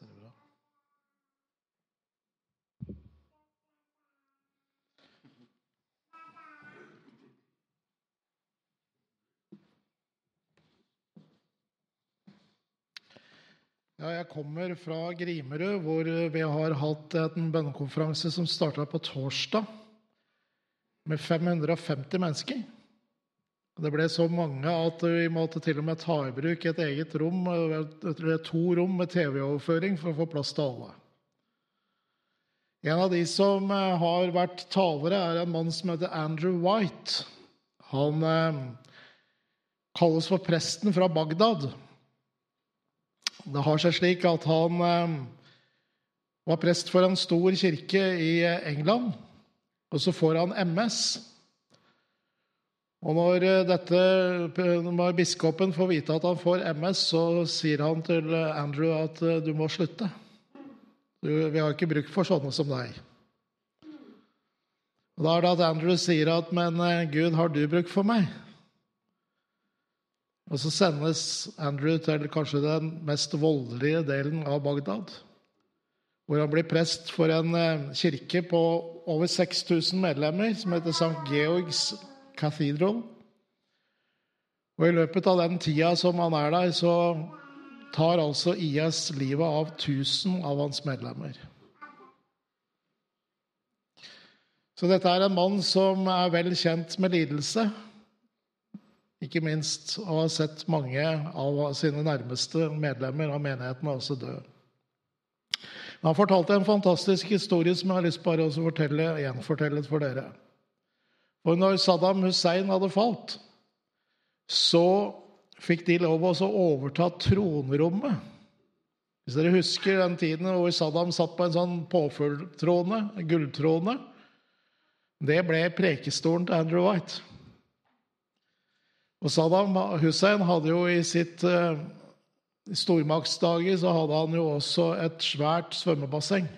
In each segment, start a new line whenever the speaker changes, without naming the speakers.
Ser det bra? Ja, jeg kommer fra Grimerud, hvor vi har hatt en bønnekonferanse som starta på torsdag, med 550 mennesker. Det ble så mange at vi måtte til og med ta i bruk et eget rom, to rom med TV-overføring for å få plass til alle. En av de som har vært talere, er en mann som heter Andrew White. Han eh, kalles for presten fra Bagdad. Det har seg slik at han eh, var prest for en stor kirke i England, og så får han MS. Og når, dette, når biskopen får vite at han får MS, så sier han til Andrew at du må slutte. Du, vi har ikke bruk for sånne som deg. Og Da er det at Andrew sier at 'Men Gud, har du bruk for meg?' Og så sendes Andrew til kanskje den mest voldelige delen av Bagdad. Hvor han blir prest for en kirke på over 6000 medlemmer, som heter St. Georgs Cathedral. Og I løpet av den tida som han er der, så tar altså IS livet av 1000 av hans medlemmer. Så dette er en mann som er vel kjent med lidelse. Ikke minst og har sett mange av sine nærmeste medlemmer av menigheten også dø. Han fortalte en fantastisk historie som jeg har lyst bare å fortelle, gjenfortelle for dere. For når Saddam Hussein hadde falt, så fikk de lov å overta tronrommet. Hvis dere husker den tiden hvor Saddam satt på en sånn påfugltrone, gulltrone Det ble prekestolen til Andrew White. Og Saddam Hussein hadde jo i sitt uh, stormaktsdager så hadde han jo også et svært svømmebasseng.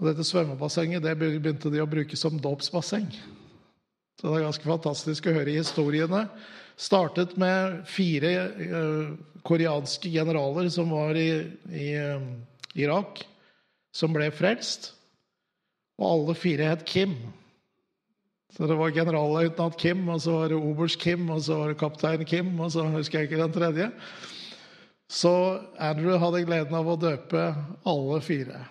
Og dette svømmebassenget det begynte de å bruke som dåpsbasseng. Så det er ganske fantastisk å høre historiene. Startet med fire uh, koreanske generaler som var i, i uh, Irak, som ble frelst. Og alle fire het Kim. Så det var generalløytnant Kim, og så var det oberst Kim, og så var det kaptein Kim, og så husker jeg ikke den tredje. Så Andrew hadde gleden av å døpe alle fire.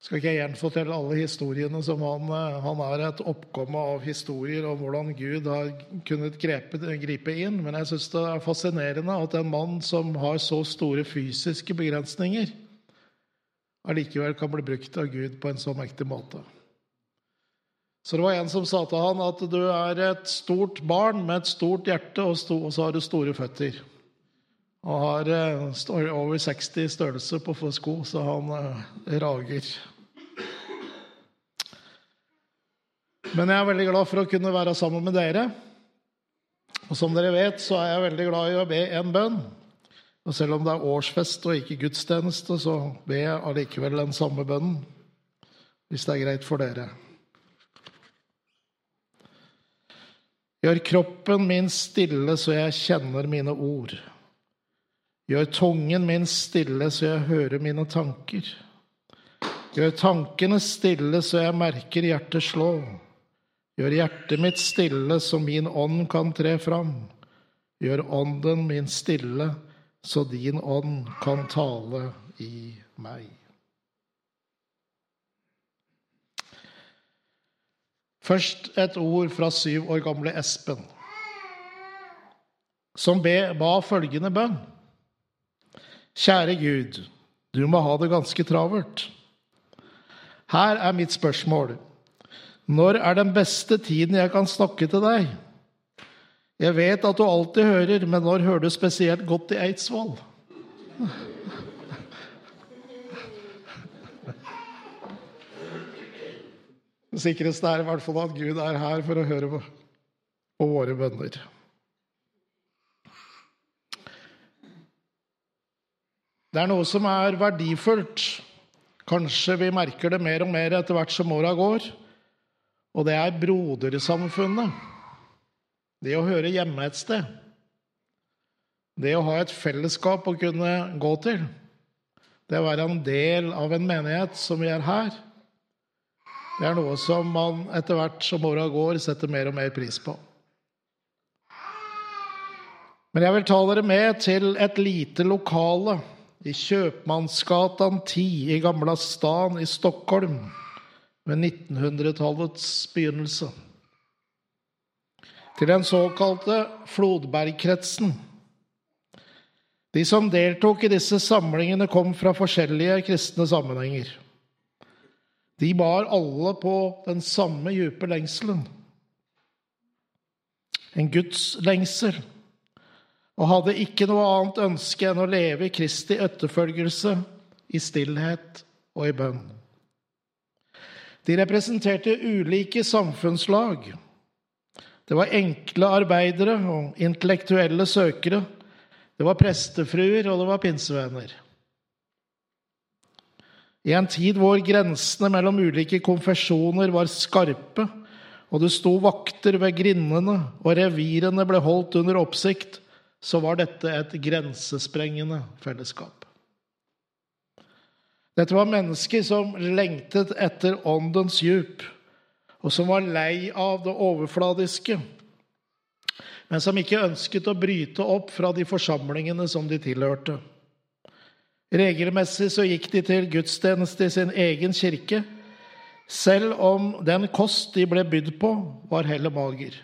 Skal ikke jeg gjenfortelle alle historiene som han, han er et oppkomme av historier om hvordan Gud har kunnet grepe, gripe inn, men jeg syns det er fascinerende at en mann som har så store fysiske begrensninger, allikevel kan bli brukt av Gud på en så mektig måte. Så det var en som sa til han at du er et stort barn med et stort hjerte, og så har du store føtter. Og har eh, over 60 størrelse på sko, så han eh, rager. Men jeg er veldig glad for å kunne være sammen med dere. Og som dere vet, så er jeg veldig glad i å be en bønn. Og selv om det er årsfest og ikke gudstjeneste, så ber jeg allikevel den samme bønnen. Hvis det er greit for dere. Gjør kroppen min stille så jeg kjenner mine ord. Gjør tungen min stille så jeg hører mine tanker. Gjør tankene stille så jeg merker hjertet slå. Gjør hjertet mitt stille så min ånd kan tre fram. Gjør ånden min stille så din ånd kan tale i meg. Først et ord fra syv år gamle Espen, som ba følgende bønn. Kjære Gud, du må ha det ganske travelt. Her er mitt spørsmål. Når er den beste tiden jeg kan snakke til deg? Jeg vet at du alltid hører, men når hører du spesielt godt i Eidsvoll? Det sikreste er i hvert fall at Gud er her for å høre på, våre bønner. Det er noe som er verdifullt. Kanskje vi merker det mer og mer etter hvert som åra går. Og det er brodersamfunnet. Det å høre hjemme et sted. det å ha et fellesskap å kunne gå til, det å være en del av en menighet som vi er her, det er noe som man etter hvert som åra går, setter mer og mer pris på. Men jeg vil ta dere med til et lite lokale i Kjøpmannsgatan 10 i Gamla stan i Stockholm ved 1900-tallets begynnelse. Til den såkalte Flodbergkretsen. De som deltok i disse samlingene, kom fra forskjellige kristne sammenhenger. De bar alle på den samme dype lengselen. En Guds lengsel. Og hadde ikke noe annet ønske enn å leve i Kristi etterfølgelse, i stillhet og i bønn. De representerte ulike samfunnslag. Det var enkle arbeidere og intellektuelle søkere. Det var prestefruer, og det var pinsevenner. I en tid hvor grensene mellom ulike konfesjoner var skarpe, og det sto vakter ved grindene, og revirene ble holdt under oppsikt, så var dette et grensesprengende fellesskap. Dette var mennesker som lengtet etter åndens djup, og som var lei av det overfladiske, men som ikke ønsket å bryte opp fra de forsamlingene som de tilhørte. Regelmessig så gikk de til gudstjeneste i sin egen kirke, selv om den kost de ble bydd på, var heller mager.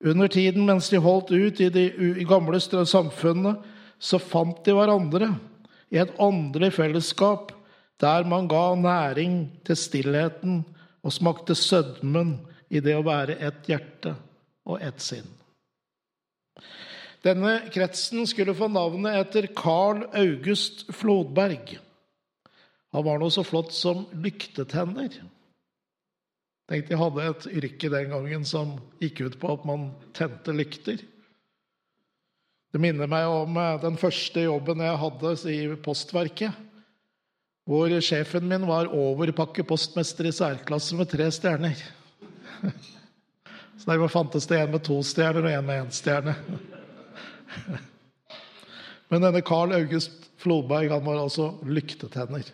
Under tiden mens de holdt ut i de gamle samfunnene, så fant de hverandre i et åndelig fellesskap der man ga næring til stillheten og smakte sødmen i det å være ett hjerte og ett sinn. Denne kretsen skulle få navnet etter Carl August Flodberg. Han var noe så flott som lyktetenner. Tenkte jeg hadde et yrke den gangen som gikk ut på at man tente lykter. Det minner meg om eh, den første jobben jeg hadde i Postverket. Hvor sjefen min var overpakkepostmester i særklasse med tre stjerner. Så der fantes det en med to stjerner og en med én stjerne. Men denne Carl August Flodberg han var altså lyktetenner.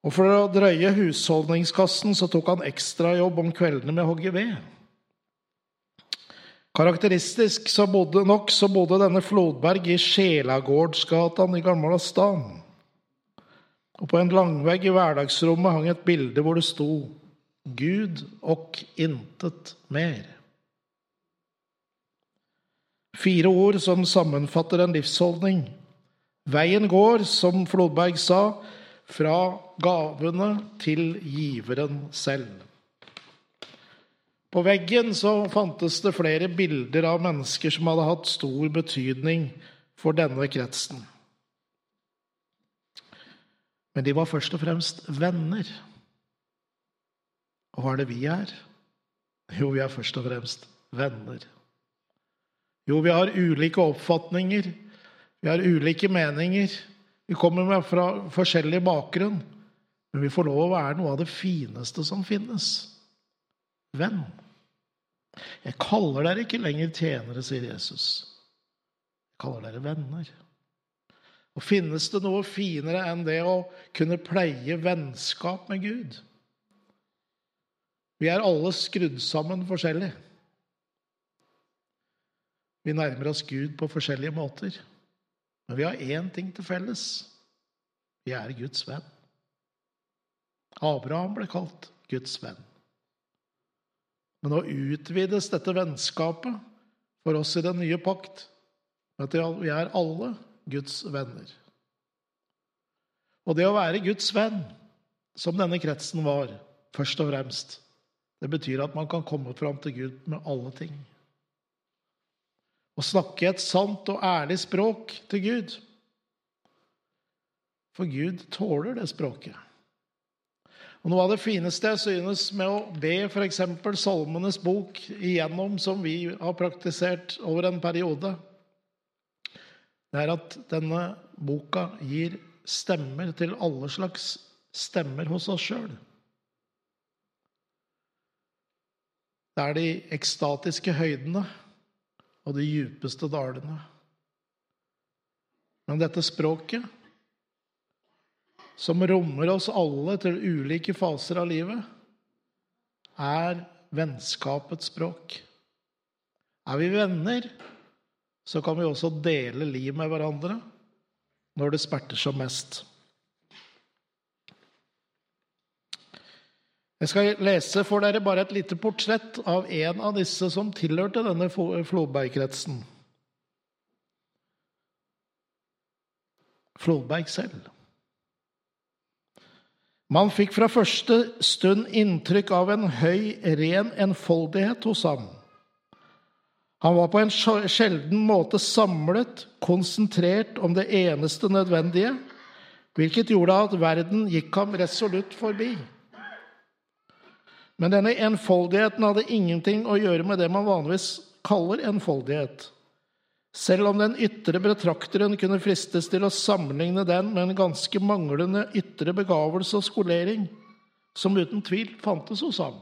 Og For å drøye husholdningskassen så tok han ekstrajobb om kveldene med å hogge ved. Karakteristisk så bodde nok så bodde denne Flodberg i Sjelagårdsgatan i Gamla stan. Og på en langvegg i hverdagsrommet hang et bilde hvor det sto 'Gud og intet mer'. Fire ord som sammenfatter en livsholdning. Veien går, som Flodberg sa, fra gavene til giveren selv. På veggen så fantes det flere bilder av mennesker som hadde hatt stor betydning for denne kretsen. Men de var først og fremst venner. Og hva er det vi er? Jo, vi er først og fremst venner. Jo, vi har ulike oppfatninger, vi har ulike meninger. Vi kommer med fra forskjellig bakgrunn, men vi får lov å være noe av det fineste som finnes venn. Jeg kaller dere ikke lenger tjenere, sier Jesus. Jeg kaller dere venner. Og Finnes det noe finere enn det å kunne pleie vennskap med Gud? Vi er alle skrudd sammen forskjellig. Vi nærmer oss Gud på forskjellige måter. Men vi har én ting til felles. Vi er Guds venn. Abraham ble kalt Guds venn. Men nå utvides dette vennskapet for oss i den nye pakt. Vi er alle Guds venner. Og det å være Guds venn, som denne kretsen var, først og fremst, det betyr at man kan komme fram til Gud med alle ting. Å snakke et sant og ærlig språk til Gud. For Gud tåler det språket. Og Noe av det fineste jeg synes med å be f.eks. Salmenes bok igjennom, som vi har praktisert over en periode, det er at denne boka gir stemmer til alle slags stemmer hos oss sjøl. Det er de ekstatiske høydene, og de djupeste dalene. Men dette språket, som rommer oss alle til ulike faser av livet, er vennskapets språk. Er vi venner, så kan vi også dele liv med hverandre når det smerter som mest. Jeg skal lese for dere bare et lite portrett av en av disse som tilhørte denne Flodberg-kretsen. Flodberg selv. Man fikk fra første stund inntrykk av en høy, ren enfoldighet hos ham. Han var på en sjelden måte samlet, konsentrert om det eneste nødvendige, hvilket gjorde at verden gikk ham resolutt forbi. Men denne enfoldigheten hadde ingenting å gjøre med det man vanligvis kaller enfoldighet. Selv om den ytre betrakteren kunne fristes til å sammenligne den med en ganske manglende ytre begavelse og skolering, som uten tvil fantes hos ham.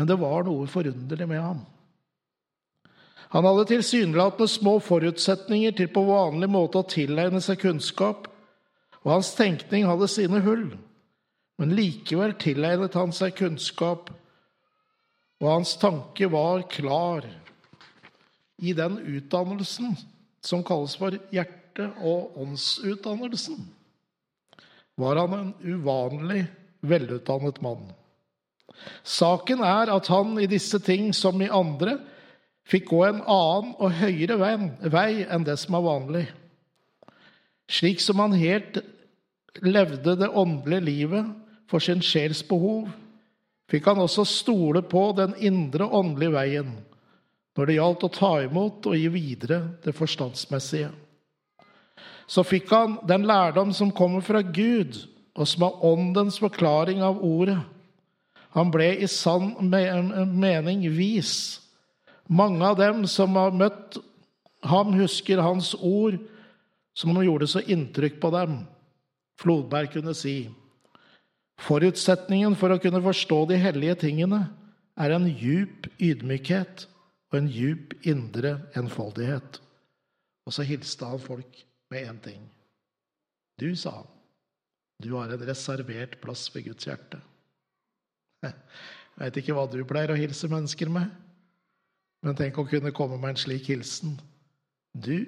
Men det var noe forunderlig med ham. Han hadde tilsynelatende små forutsetninger til på vanlig måte å tilegne seg kunnskap, og hans tenkning hadde sine hull. Men likevel tilegnet han seg kunnskap, og hans tanke var klar. I den utdannelsen som kalles for hjerte- og åndsutdannelsen, var han en uvanlig velutdannet mann. Saken er at han i disse ting som i andre fikk gå en annen og høyere vei enn det som er vanlig. Slik som han helt levde det åndelige livet for sin sjels behov, fikk han også stole på den indre åndelige veien når det gjaldt å ta imot og gi videre det forstandsmessige. Så fikk han den lærdom som kommer fra Gud, og som er åndens forklaring av ordet. Han ble i sann mening vis. Mange av dem som har møtt ham, husker hans ord som han gjorde så inntrykk på dem. Flodberg kunne si Forutsetningen for å kunne forstå de hellige tingene er en djup ydmykhet og en djup indre enfoldighet. Og så hilste han folk med én ting. Du, sa han, du har en reservert plass ved Guds hjerte. Jeg veit ikke hva du pleier å hilse mennesker med, men tenk å kunne komme med en slik hilsen. Du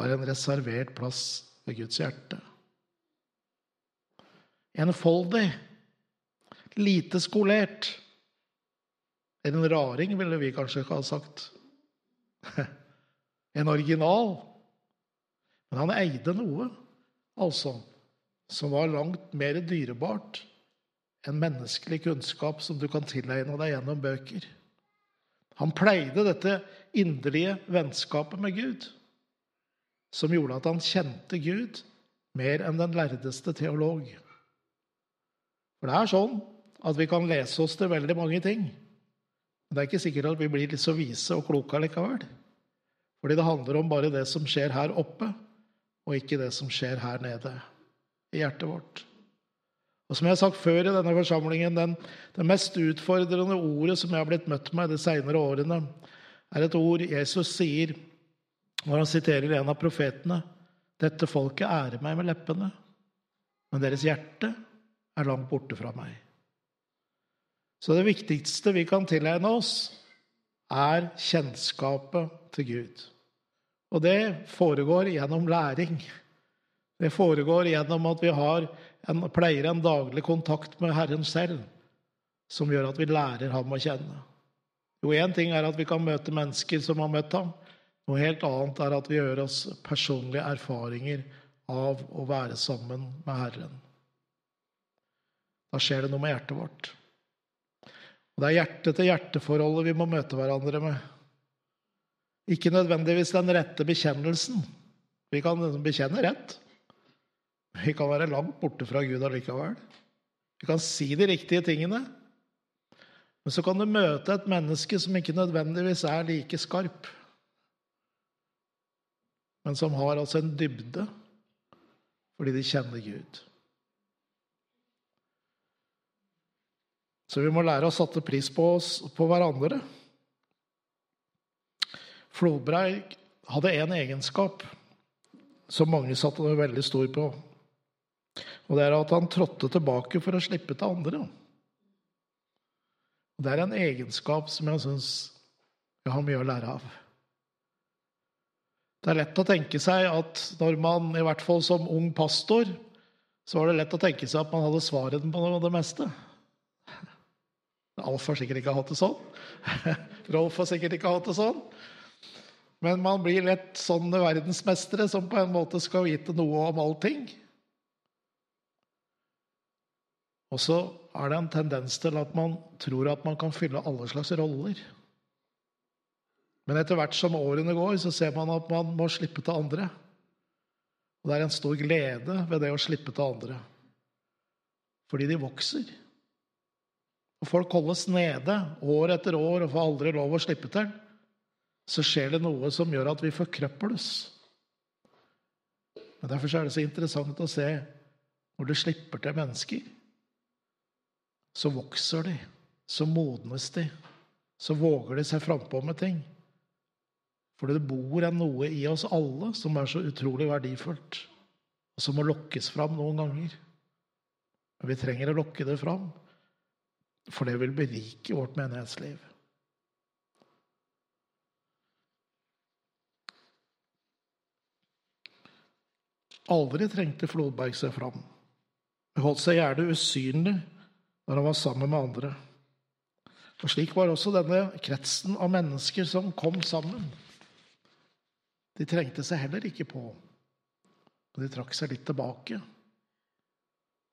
har en reservert plass ved Guds hjerte enfoldig, lite skolert. En raring, ville vi kanskje ikke ha sagt. En original. Men han eide noe, altså, som var langt mer dyrebart enn menneskelig kunnskap som du kan tilegne deg gjennom bøker. Han pleide dette inderlige vennskapet med Gud, som gjorde at han kjente Gud mer enn den lærdeste teolog. For det er sånn at vi kan lese oss til veldig mange ting. Men det er ikke sikkert at vi blir litt så vise og kloke likevel. Fordi det handler om bare det som skjer her oppe, og ikke det som skjer her nede i hjertet vårt. Og som jeg har sagt før i denne forsamlingen, den, det mest utfordrende ordet som jeg har blitt møtt med de seinere årene, er et ord Jesus sier når han siterer en av profetene. Dette folket ærer meg med leppene, men deres hjerte er langt borte fra meg. Så det viktigste vi kan tilegne oss, er kjennskapet til Gud. Og det foregår gjennom læring. Det foregår gjennom at vi en, pleier en daglig kontakt med Herren selv, som gjør at vi lærer ham å kjenne. Jo, én ting er at vi kan møte mennesker som har møtt ham. Noe helt annet er at vi gjør oss personlige erfaringer av å være sammen med Herren. Da skjer det noe med hjertet vårt. Og Det er hjerte-til-hjerte-forholdet vi må møte hverandre med. Ikke nødvendigvis den rette bekjennelsen. Vi kan bekjenne rett. Vi kan være langt borte fra Gud allikevel. Vi kan si de riktige tingene. Men så kan du møte et menneske som ikke nødvendigvis er like skarp, men som har altså en dybde fordi de kjenner Gud. Så vi må lære å sette pris på oss på hverandre. Flodberg hadde en egenskap som mange satte veldig stor på. Og det er at han trådte tilbake for å slippe til andre. Og Det er en egenskap som jeg syns jeg har mye å lære av. Det er lett å tenke seg at når man, i hvert fall som ung pastor, så var det lett å tenke seg at man hadde svaret på det meste. Alf har sikkert ikke hatt det sånn. Rolf har sikkert ikke hatt det sånn. Men man blir lett sånne verdensmestere som på en måte skal vite noe om allting. Og så er det en tendens til at man tror at man kan fylle alle slags roller. Men etter hvert som årene går, så ser man at man må slippe til andre. Og det er en stor glede ved det å slippe til andre. Fordi de vokser. Og folk holdes nede år etter år og får aldri lov å slippe til, så skjer det noe som gjør at vi forkrøples. Men Derfor er det så interessant å se når du slipper til mennesker. Så vokser de, så modnes de, så våger de seg frampå med ting. For det bor en noe i oss alle som er så utrolig verdifullt, og som må lokkes fram noen ganger. Men vi trenger å lokke det fram. For det vil berike vårt menighetsliv. Aldri trengte Flodberg seg fram. Han holdt seg gjerne usynlig når han var sammen med andre. Og Slik var også denne kretsen av mennesker som kom sammen. De trengte seg heller ikke på. Og de trakk seg litt tilbake.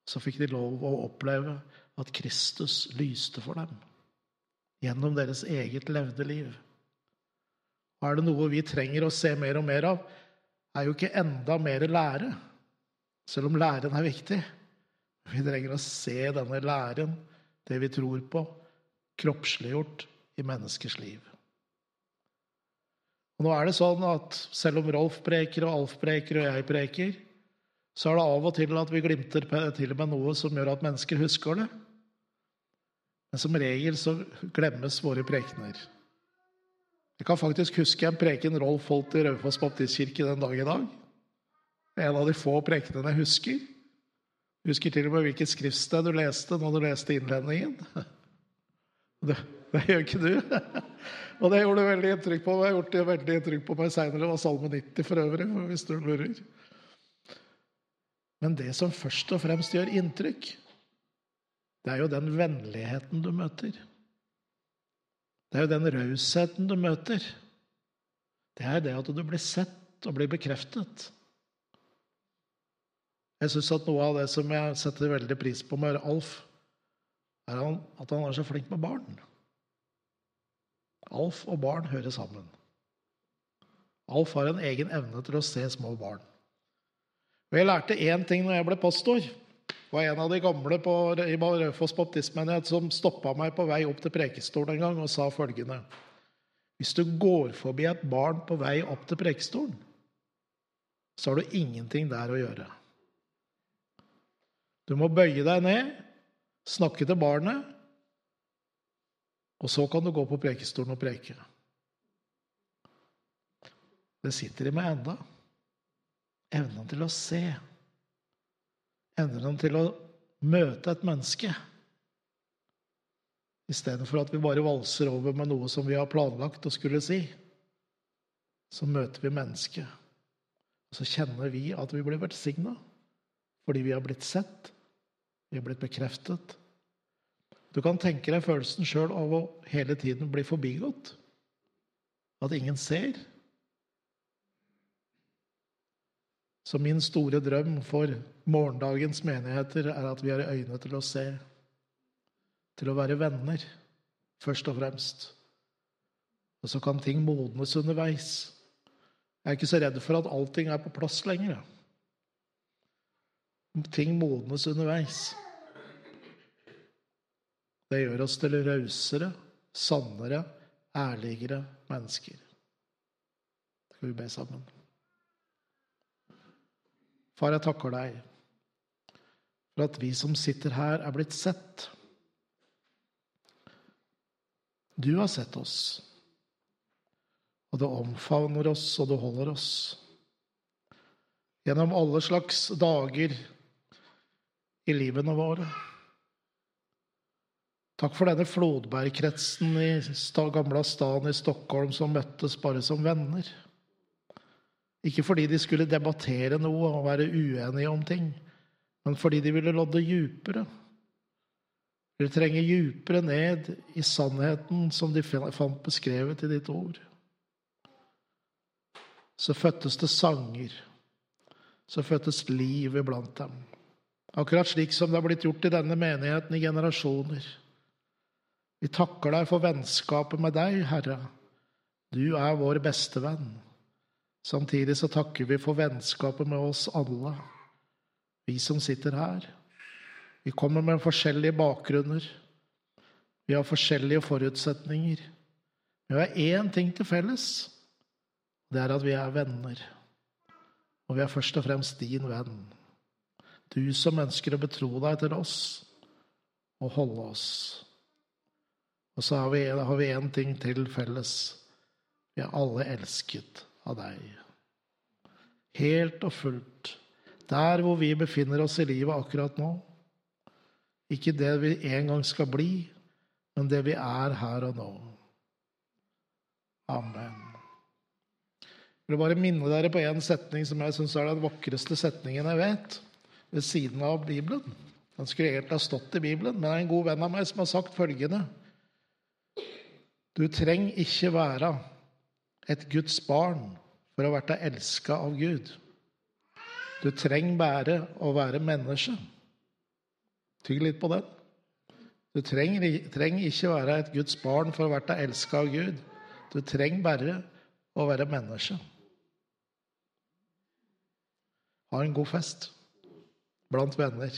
Så fikk de lov å oppleve at Kristus lyste for dem gjennom deres eget levde liv. Og er det noe vi trenger å se mer og mer av, er jo ikke enda mer lære, selv om læren er viktig. Vi trenger å se denne læren, det vi tror på, kroppsliggjort i menneskers liv. Og nå er det sånn at Selv om Rolf preker og Alf preker og jeg preker, så er det av og til at vi glimter til med noe som gjør at mennesker husker det. Men som regel så glemmes våre prekener. Jeg kan faktisk huske en preken Rolf holdt i Raufoss baptistkirke den dag i dag. En av de få prekenene jeg husker. Jeg husker til og med hvilket skriftsted du leste når du leste innledningen. Det, det gjør ikke du. Og det gjorde veldig inntrykk på meg. Jeg har gjort det veldig inntrykk på meg seinere. Det var Salme 90 for øvrig, hvis du lurer. Men det som først og fremst gjør inntrykk, det er jo den vennligheten du møter. Det er jo den rausheten du møter. Det er det at du blir sett og blir bekreftet. Jeg syns at noe av det som jeg setter veldig pris på med Alf, er at han er så flink med barn. Alf og barn hører sammen. Alf har en egen evne til å se små barn. Og Jeg lærte én ting når jeg ble pastor. Det var en av de gamle på, i Raufoss baptistmenighet som stoppa meg på vei opp til prekestolen en gang og sa følgende Hvis du går forbi et barn på vei opp til prekestolen, så har du ingenting der å gjøre. Du må bøye deg ned, snakke til barnet, og så kan du gå på prekestolen og preke. Det sitter i meg enda. Evnen til å se evnen til å møte et menneske. Istedenfor at vi bare valser over med noe som vi har planlagt å skulle si. Så møter vi mennesket. Og så kjenner vi at vi blir velsigna fordi vi har blitt sett, vi har blitt bekreftet. Du kan tenke deg følelsen sjøl av å hele tiden bli forbigått. At ingen ser. Så min store drøm for morgendagens menigheter er at vi har øyne til å se, til å være venner, først og fremst. Og så kan ting modnes underveis. Jeg er ikke så redd for at allting er på plass lenger. Ting modnes underveis. Det gjør oss til rausere, sannere, ærligere mennesker. Skal vi be sammen? Far, jeg takker deg for at vi som sitter her, er blitt sett. Du har sett oss, Og det omfavner oss, og det holder oss. Gjennom alle slags dager i livene våre. Takk for denne Flodbergkretsen i gamla staden i Stockholm som møttes bare som venner. Ikke fordi de skulle debattere noe og være uenige om ting, men fordi de ville lodde djupere. De trenge djupere ned i sannheten som de fant beskrevet i ditt ord. Så fødtes det sanger. Så fødtes liv iblant dem. Akkurat slik som det har blitt gjort i denne menigheten i generasjoner. Vi takker deg for vennskapet med deg, Herre. Du er vår beste venn. Samtidig så takker vi for vennskapet med oss alle, vi som sitter her. Vi kommer med forskjellige bakgrunner. Vi har forskjellige forutsetninger. Vi har én ting til felles. Det er at vi er venner. Og vi er først og fremst din venn. Du som ønsker å betro deg til oss og holde oss. Og så har vi én ting til felles. Vi er alle elsket av deg. Helt og fullt. Der hvor vi befinner oss i livet akkurat nå, ikke det vi en gang skal bli, men det vi er her og nå. Amen. Jeg vil bare minne dere på en setning som jeg syns er den vakreste setningen jeg vet, ved siden av Bibelen. Den skulle egentlig ha stått i Bibelen, men det er en god venn av meg som har sagt følgende Du trenger ikke være et Guds barn for å ha vært elska av Gud. Du trenger bare å være menneske. Tygg litt på den. Du trenger, trenger ikke være et Guds barn for å ha vært elska av Gud. Du trenger bare å være menneske. Ha en god fest blant venner.